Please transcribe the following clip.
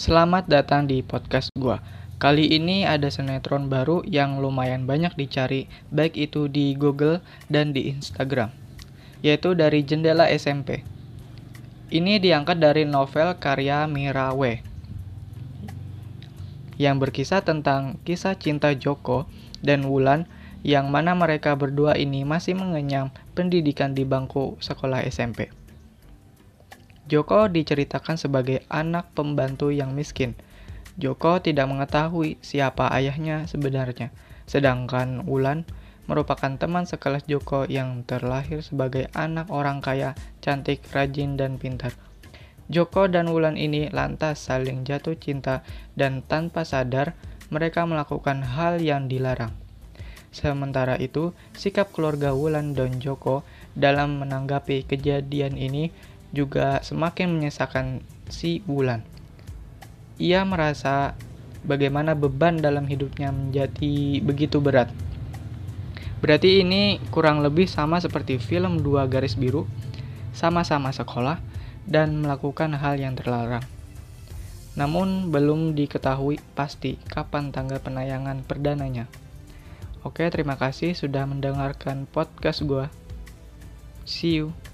Selamat datang di podcast gua. Kali ini ada sinetron baru yang lumayan banyak dicari, baik itu di Google dan di Instagram, yaitu dari Jendela SMP. Ini diangkat dari novel karya Mirawe yang berkisah tentang kisah cinta Joko dan Wulan yang mana mereka berdua ini masih mengenyam pendidikan di bangku sekolah SMP. Joko diceritakan sebagai anak pembantu yang miskin. Joko tidak mengetahui siapa ayahnya sebenarnya, sedangkan Wulan merupakan teman sekelas Joko yang terlahir sebagai anak orang kaya, cantik, rajin, dan pintar. Joko dan Wulan ini lantas saling jatuh cinta dan tanpa sadar mereka melakukan hal yang dilarang. Sementara itu, sikap keluarga Wulan dan Joko dalam menanggapi kejadian ini juga semakin menyesakan si Wulan. Ia merasa bagaimana beban dalam hidupnya menjadi begitu berat. Berarti ini kurang lebih sama seperti film Dua Garis Biru, sama-sama sekolah dan melakukan hal yang terlarang. Namun belum diketahui pasti kapan tanggal penayangan perdananya. Oke, terima kasih sudah mendengarkan podcast gua. See you.